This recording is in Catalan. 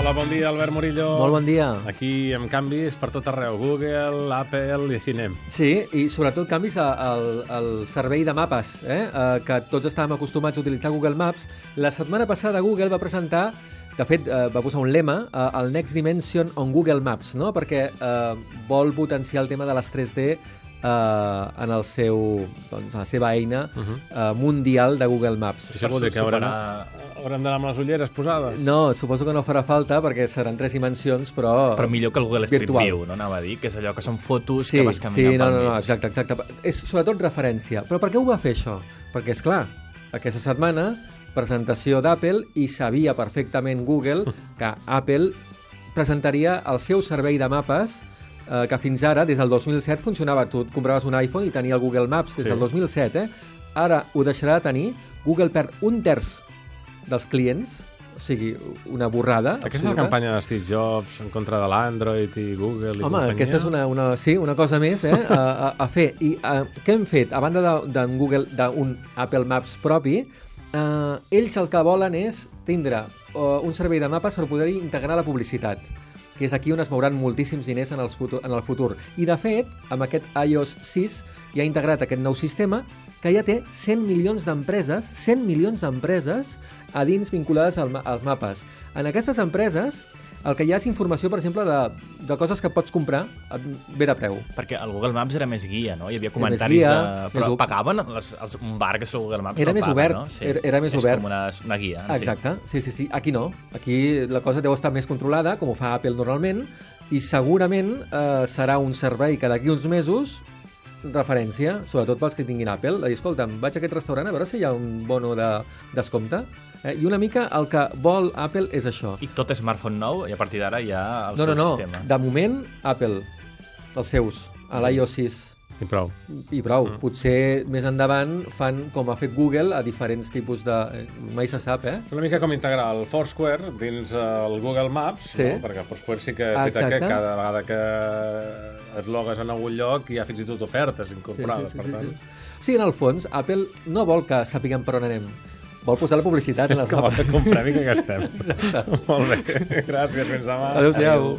Hola, bon dia, Albert Murillo. Molt bon dia. Aquí amb canvis per tot arreu. Google, Apple i així anem. Sí, i sobretot canvis al, al servei de mapes, eh? eh? que tots estàvem acostumats a utilitzar Google Maps. La setmana passada Google va presentar, de fet, eh, va posar un lema, eh, el Next Dimension on Google Maps, no? perquè eh, vol potenciar el tema de les 3D eh, en el seu, doncs, la seva eina uh -huh. eh, mundial de Google Maps. Això vol dir que superar- haurem d'anar amb les ulleres posades. No, suposo que no farà falta perquè seran tres dimensions, però... Però millor que el Google Street Virtual. View, no anava a dir? Que és allò que són fotos sí, que vas sí, caminant no, pel no, no, mig. exacte, exacte. És sobretot referència. Però per què ho va fer això? Perquè, és clar, aquesta setmana, presentació d'Apple, i sabia perfectament Google que Apple presentaria el seu servei de mapes eh, que fins ara, des del 2007, funcionava. Tu et compraves un iPhone i tenia el Google Maps des Sí. del 2007, eh? Ara ho deixarà de tenir. Google perd un terç dels clients, o sigui, una borrada. Aquesta és la absoluta. campanya de Steve Jobs en contra de l'Android i Google i Home, companyia. aquesta és una, una, sí, una cosa més eh, a, a, a fer. I uh, què hem fet? A banda de- d'en Google, d'un Apple Maps propi, uh, ells el que volen és tindre uh, un servei de mapes per poder integrar la publicitat que és aquí on es mouran moltíssims diners en, els futur, en el futur. I, de fet, amb aquest iOS 6 ja ha integrat aquest nou sistema que ja té 100 milions d'empreses, 100 milions d'empreses a dins vinculades al, als mapes. En aquestes empreses el que hi ha és informació, per exemple, de, de coses que pots comprar bé de preu. Perquè el Google Maps era més guia, no? Hi havia comentaris... guia, de... Però més pagaven les, els, un bar que és el Google Maps? Era més paga, obert, no? Sí. era- era més és obert. com una, una guia. Exacte, sí, sí, sí. Aquí no. Aquí la cosa deu estar més controlada, com ho fa Apple normalment, i segurament eh, serà un servei que d'aquí uns mesos referència, sobretot pels que tinguin Apple, de dir, escolta'm, vaig a aquest restaurant a veure si hi ha un bono de descompte. Eh? I una mica el que vol Apple és això. I tot smartphone nou, i a partir d'ara hi ha el no, seu no, no. sistema. De moment, Apple, els seus, a l'iOS 6. I prou. I prou. Mm. Potser més endavant fan com ha fet Google a diferents tipus de... eh, Mai se sap, eh? Una mica com integrar el Foursquare dins el Google Maps, Sí. no? perquè el Foursquare sí que és veritat que cada vegada que et logues en algun lloc hi ha fins i tot ofertes incorporades. per tant, Sí, en el fons, Apple no vol que sapiguem per on anem. Vol posar la publicitat en les com mapes. a comprem i que gastem. Molt bé. Gràcies, fins demà. Adéu-siau.